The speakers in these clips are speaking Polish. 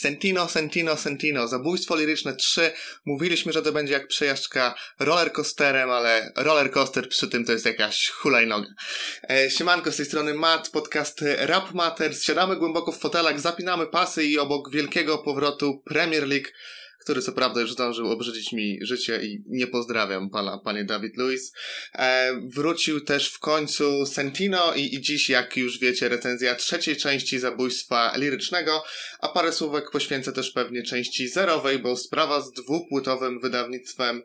Sentino, Sentino, Sentino, Zabójstwo Liryczne 3. Mówiliśmy, że to będzie jak przejażdżka rollercoasterem, ale rollercoaster przy tym to jest jakaś hulajnoga. E, siemanko, z tej strony Matt, podcast Rap Matters. Siadamy głęboko w fotelach, zapinamy pasy i obok wielkiego powrotu Premier League który co prawda już zdążył obrzydzić mi życie i nie pozdrawiam pana, panie David Lewis. E, wrócił też w końcu Sentino i, i dziś, jak już wiecie, recenzja trzeciej części zabójstwa lirycznego, a parę słówek poświęcę też pewnie części zerowej, bo sprawa z dwupłytowym wydawnictwem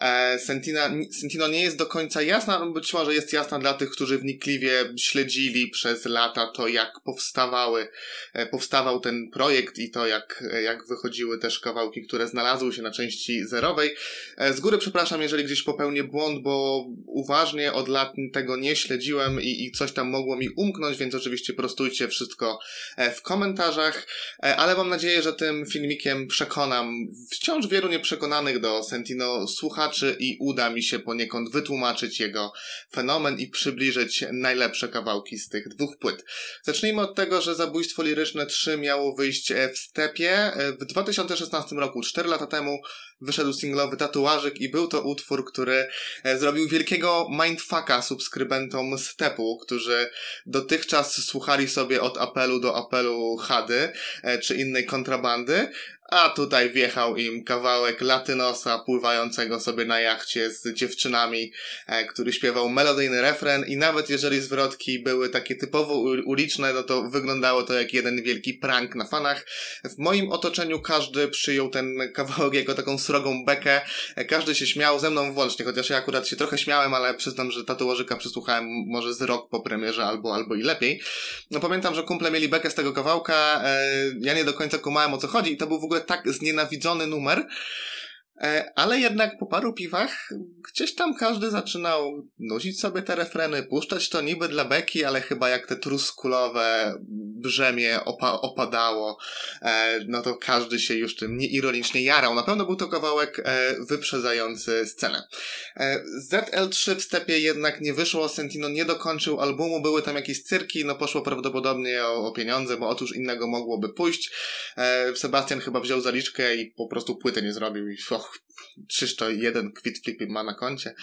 e, Sentina, Sentino nie jest do końca jasna, być może jest jasna dla tych, którzy wnikliwie śledzili przez lata to, jak powstawały, e, powstawał ten projekt i to, jak, jak wychodziły też kawałki, które znalazły się na części zerowej. E, z góry przepraszam, jeżeli gdzieś popełnię błąd, bo uważnie od lat tego nie śledziłem i, i coś tam mogło mi umknąć, więc oczywiście prostujcie wszystko e, w komentarzach, e, ale mam nadzieję, że tym filmikiem przekonam wciąż wielu nieprzekonanych do Sentino słuchaczy i uda mi się poniekąd wytłumaczyć jego fenomen i przybliżyć najlepsze kawałki z tych dwóch płyt. Zacznijmy od tego, że Zabójstwo Liryczne 3 miało wyjść w stepie w 2016 roku 4 lata temu wyszedł singlowy Tatuażyk i był to utwór, który e, zrobił wielkiego mindfucka subskrybentom Stepu, którzy dotychczas słuchali sobie od apelu do apelu Hady e, czy innej kontrabandy, a tutaj wjechał im kawałek latynosa pływającego sobie na jachcie z dziewczynami, e, który śpiewał melodyjny refren i nawet jeżeli zwrotki były takie typowo uliczne, no to wyglądało to jak jeden wielki prank na fanach. W moim otoczeniu każdy przyjął ten kawałek jako taką srogą bekę, każdy się śmiał ze mną włącznie, chociaż ja akurat się trochę śmiałem, ale przyznam, że tatuażyka przysłuchałem może z rok po premierze albo, albo i lepiej. No pamiętam, że kumple mieli bekę z tego kawałka, e, ja nie do końca kumałem o co chodzi i to był w ogóle tak znienawidzony numer, ale jednak po paru piwach gdzieś tam każdy zaczynał nucić sobie te refreny, puszczać to niby dla beki, ale chyba jak te truskulowe brzemię opa opadało, e, no to każdy się już tym nieironicznie jarał. Na pewno był to kawałek e, wyprzedzający scenę. ZL3 w stepie jednak nie wyszło, Sentino nie dokończył albumu, były tam jakieś cyrki, no poszło prawdopodobnie o, o pieniądze, bo otóż innego mogłoby pójść. Sebastian chyba wziął zaliczkę i po prostu płytę nie zrobił i och, czyż to jeden kwit ma na koncie.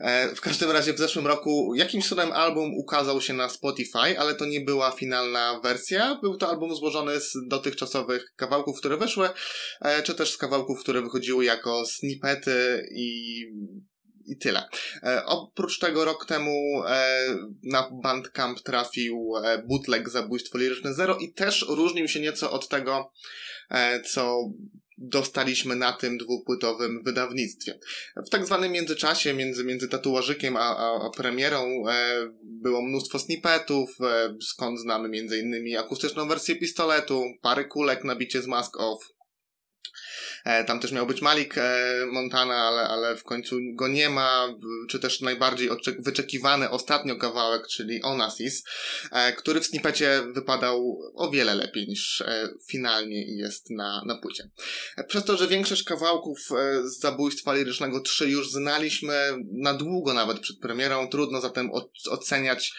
E, w każdym razie w zeszłym roku jakimś cudem album ukazał się na Spotify, ale to nie była finalna wersja. Był to album złożony z dotychczasowych kawałków, które wyszły, e, czy też z kawałków, które wychodziły jako snippety i i tyle. E, oprócz tego rok temu e, na Bandcamp trafił e, bootleg Zabójstwo Liryczne Zero i też różnił się nieco od tego, e, co dostaliśmy na tym dwupłytowym wydawnictwie. W tak zwanym międzyczasie między, między tatuażykiem a, a, a premierą e, było mnóstwo snippetów, e, skąd znamy innymi akustyczną wersję pistoletu, parę kulek na bicie z Mask Off, tam też miał być Malik e, Montana, ale, ale w końcu go nie ma, czy też najbardziej wyczekiwany ostatnio kawałek, czyli Onassis, e, który w snippecie wypadał o wiele lepiej niż finalnie jest na, na płycie. Przez to, że większość kawałków z zabójstwa lirycznego 3 już znaliśmy na długo nawet przed premierą, trudno zatem oceniać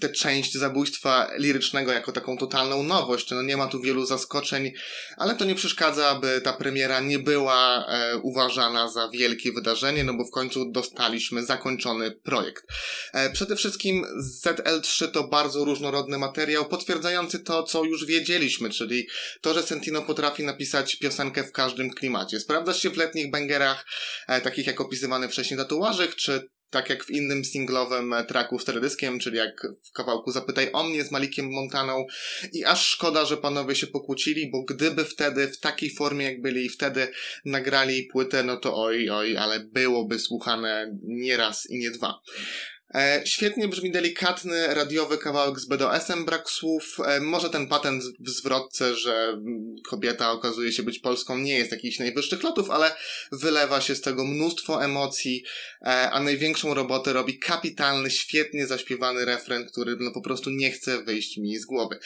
tę część zabójstwa lirycznego jako taką totalną nowość. No nie ma tu wielu zaskoczeń, ale to nie przeszkadza, aby ta premiera nie była e, uważana za wielkie wydarzenie, no bo w końcu dostaliśmy zakończony projekt. E, przede wszystkim ZL3 to bardzo różnorodny materiał, potwierdzający to, co już wiedzieliśmy, czyli to, że Sentino potrafi napisać piosenkę w każdym klimacie. Sprawdza się w letnich bangerach, e, takich jak opisywany wcześniej tatuażyk, czy tak jak w innym singlowym tracku z teledyskiem, czyli jak w kawałku Zapytaj o mnie z Malikiem Montaną i aż szkoda, że panowie się pokłócili, bo gdyby wtedy w takiej formie jak byli i wtedy nagrali płytę, no to oj, oj, ale byłoby słuchane nie raz i nie dwa. E, świetnie brzmi delikatny, radiowy kawałek z BDS-em, brak słów. E, może ten patent w zwrotce, że kobieta okazuje się być polską, nie jest jakichś najwyższych lotów, ale wylewa się z tego mnóstwo emocji, e, a największą robotę robi kapitalny, świetnie zaśpiewany refren, który no po prostu nie chce wyjść mi z głowy.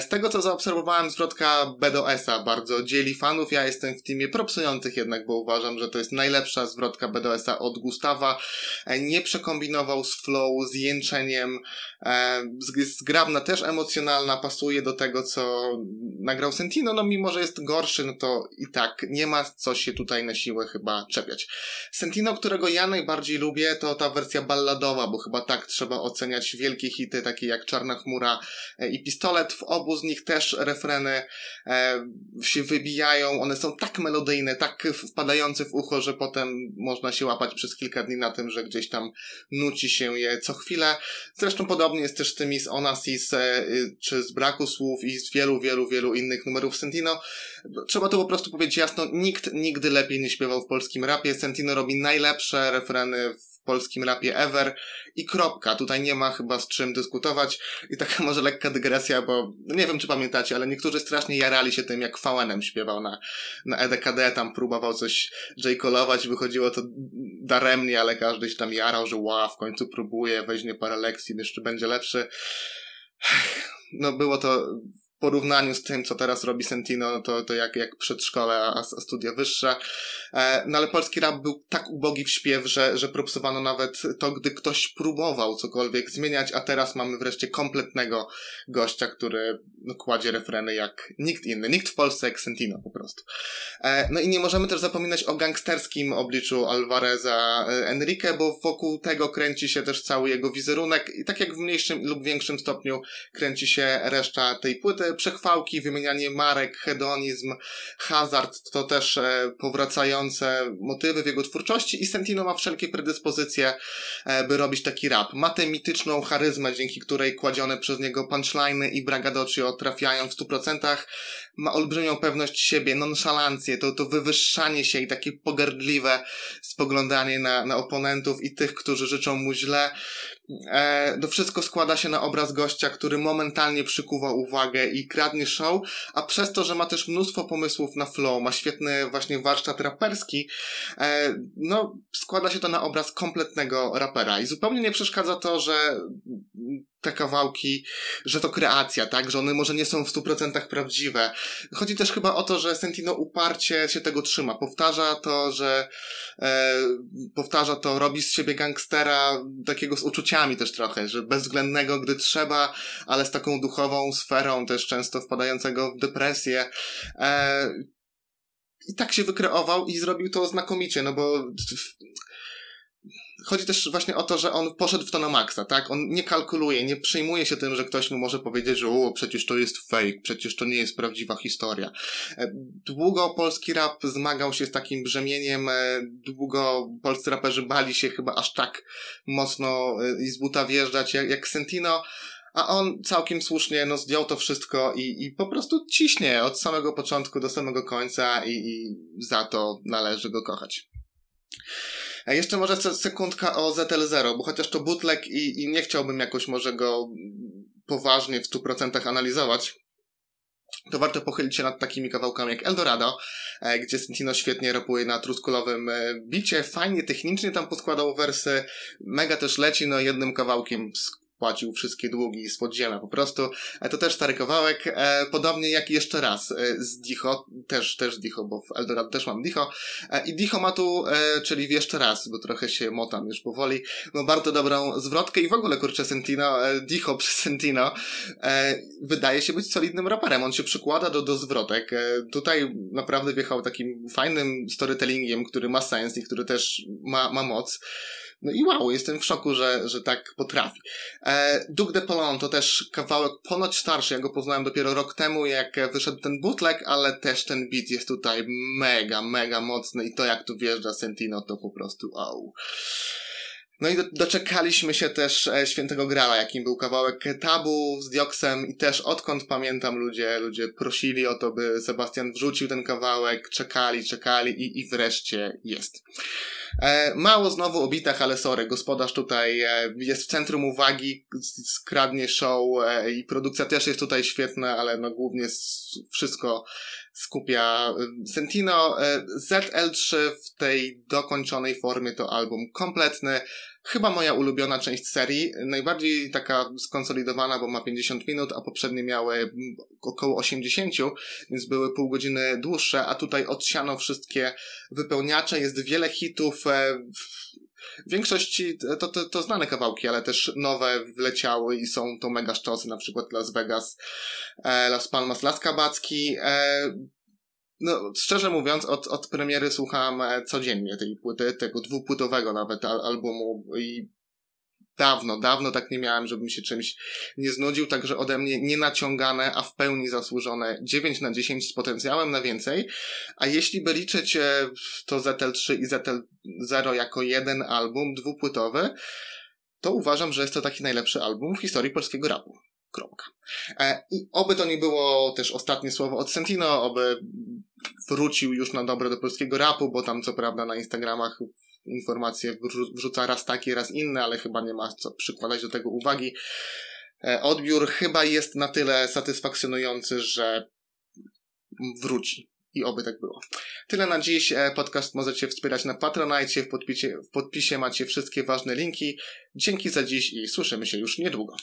Z tego, co zaobserwowałem, zwrotka BDS-a bardzo dzieli fanów. Ja jestem w teamie propsujących jednak, bo uważam, że to jest najlepsza zwrotka BDS-a od Gustawa. Nie przekombinował z flow, z jęczeniem, e, zgrabna, też emocjonalna, pasuje do tego, co nagrał Sentino, no mimo, że jest gorszy, no to i tak nie ma co się tutaj na siłę chyba czepiać. Sentino, którego ja najbardziej lubię, to ta wersja balladowa, bo chyba tak trzeba oceniać wielkie hity, takie jak Czarna Chmura e, i Pistolet. W obu z nich też refreny e, się wybijają, one są tak melodyjne, tak wpadające w ucho, że potem można się łapać przez kilka dni na tym, że gdzieś tam nuci się je co chwilę. Zresztą podobnie jest też z tymi z Onassis, e, czy z Braku Słów i z wielu, wielu, wielu innych numerów Sentino. Trzeba to po prostu powiedzieć jasno, nikt nigdy lepiej nie śpiewał w polskim rapie. Sentino robi najlepsze refreny w polskim rapie ever i kropka. Tutaj nie ma chyba z czym dyskutować. I taka może lekka dygresja, bo no nie wiem, czy pamiętacie, ale niektórzy strasznie jarali się tym, jak Fałenem śpiewał na, na EDKD, tam próbował coś j wychodziło to daremnie, ale każdy się tam jarał, że ła, w końcu próbuje, weźmie parę lekcji, jeszcze będzie lepszy. No było to porównaniu z tym, co teraz robi Sentino, to, to jak, jak przedszkole, a, a studia wyższe. E, no ale polski rap był tak ubogi w śpiew, że, że propsowano nawet to, gdy ktoś próbował cokolwiek zmieniać, a teraz mamy wreszcie kompletnego gościa, który no, kładzie refreny jak nikt inny. Nikt w Polsce jak Sentino po prostu. E, no i nie możemy też zapominać o gangsterskim obliczu Alvareza e, Enrique, bo wokół tego kręci się też cały jego wizerunek i tak jak w mniejszym lub większym stopniu kręci się reszta tej płyty, przechwałki, wymienianie marek, hedonizm, hazard to też e, powracające motywy w jego twórczości i Sentino ma wszelkie predyspozycje, e, by robić taki rap. Ma tę mityczną charyzmę, dzięki której kładzione przez niego punchliny i bragadocio trafiają w 100%. Ma olbrzymią pewność siebie, nonszalancję, to, to wywyższanie się i takie pogardliwe spoglądanie na, na oponentów i tych, którzy życzą mu źle e, to wszystko składa się na obraz gościa, który momentalnie przykuwa uwagę i kradnie show, a przez to, że ma też mnóstwo pomysłów na flow, ma świetny właśnie warsztat raperski, e, no składa się to na obraz kompletnego rapera. I zupełnie nie przeszkadza to, że te kawałki, że to kreacja, tak? Że one może nie są w 100% prawdziwe. Chodzi też chyba o to, że Sentino uparcie się tego trzyma. Powtarza to, że e, powtarza to, robi z siebie gangstera takiego z uczuciami też trochę, że bezwzględnego, gdy trzeba, ale z taką duchową sferą też często wpadającego w depresję. E, I tak się wykreował i zrobił to znakomicie, no bo chodzi też właśnie o to, że on poszedł w to na maksa, tak? On nie kalkuluje, nie przejmuje się tym, że ktoś mu może powiedzieć, że o, przecież to jest fake, przecież to nie jest prawdziwa historia. E, długo polski rap zmagał się z takim brzemieniem, e, długo polscy raperzy bali się chyba aż tak mocno e, i z buta wjeżdżać jak, jak Sentino, a on całkiem słusznie no, zdjął to wszystko i, i po prostu ciśnie od samego początku do samego końca i, i za to należy go kochać. Jeszcze może sekundka o ZL0, bo chociaż to bootleg i, i nie chciałbym jakoś może go poważnie w 100% analizować, to warto pochylić się nad takimi kawałkami jak Eldorado, e, gdzie Sentino świetnie rapuje na truskulowym e, bicie, fajnie technicznie tam poskładał wersy, mega też leci, no jednym kawałkiem płacił wszystkie długi z podziemia po prostu. E, to też stary kawałek, e, podobnie jak jeszcze raz e, z Dicho, też, też Dicho, bo w Eldorado też mam Dicho. I Dicho ma tu, czyli jeszcze raz, bo trochę się motam już powoli, no bardzo dobrą zwrotkę i w ogóle kurczę Sentino, Dicho przy Sentino wydaje się być solidnym raperem. On się przykłada do, do zwrotek. Tutaj naprawdę wjechał takim fajnym storytellingiem, który ma sens i który też ma, ma moc. No i wow, jestem w szoku, że, że tak potrafi. E, Duke de Polon to też kawałek ponoć starszy, ja go poznałem dopiero rok temu, jak wyszedł ten bootleg, ale też ten beat jest tutaj mega, mega mocny i to jak tu wjeżdża Sentino to po prostu wow. No i do, doczekaliśmy się też e, Świętego Grala, jakim był kawałek Tabu z Dioksem i też odkąd pamiętam ludzie, ludzie prosili o to, by Sebastian wrzucił ten kawałek, czekali, czekali i, i wreszcie jest. E, mało znowu o bitach, ale sorry, gospodarz tutaj e, jest w centrum uwagi, skradnie show e, i produkcja też jest tutaj świetna, ale no głównie wszystko skupia Sentino. ZL3 w tej dokończonej formie to album kompletny. Chyba moja ulubiona część serii, najbardziej taka skonsolidowana, bo ma 50 minut, a poprzednie miały około 80, więc były pół godziny dłuższe, a tutaj odsiano wszystkie wypełniacze, jest wiele hitów, e, w większości to, to, to znane kawałki, ale też nowe wleciały i są to mega szczosy, na przykład Las Vegas, e, Las Palmas, Las Kabacki. E, no, szczerze mówiąc, od, od premiery słucham e, codziennie tej płyty, tego dwupłytowego nawet al albumu i dawno, dawno tak nie miałem, żebym się czymś nie znudził, także ode mnie nie naciągane, a w pełni zasłużone 9 na 10 z potencjałem na więcej. A jeśli by liczyć to ZL3 i ZL0 jako jeden album dwupłytowy, to uważam, że jest to taki najlepszy album w historii polskiego rapu. Kropka. E, I oby to nie było też ostatnie słowo od Sentino, oby wrócił już na dobre do polskiego rapu, bo tam co prawda na Instagramach informacje wrzuca raz takie, raz inne, ale chyba nie ma co przykładać do tego uwagi. E, odbiór chyba jest na tyle satysfakcjonujący, że wróci. I oby tak było. Tyle na dziś. E, podcast możecie wspierać na Patronite. W podpisie, w podpisie macie wszystkie ważne linki. Dzięki za dziś i słyszymy się już niedługo.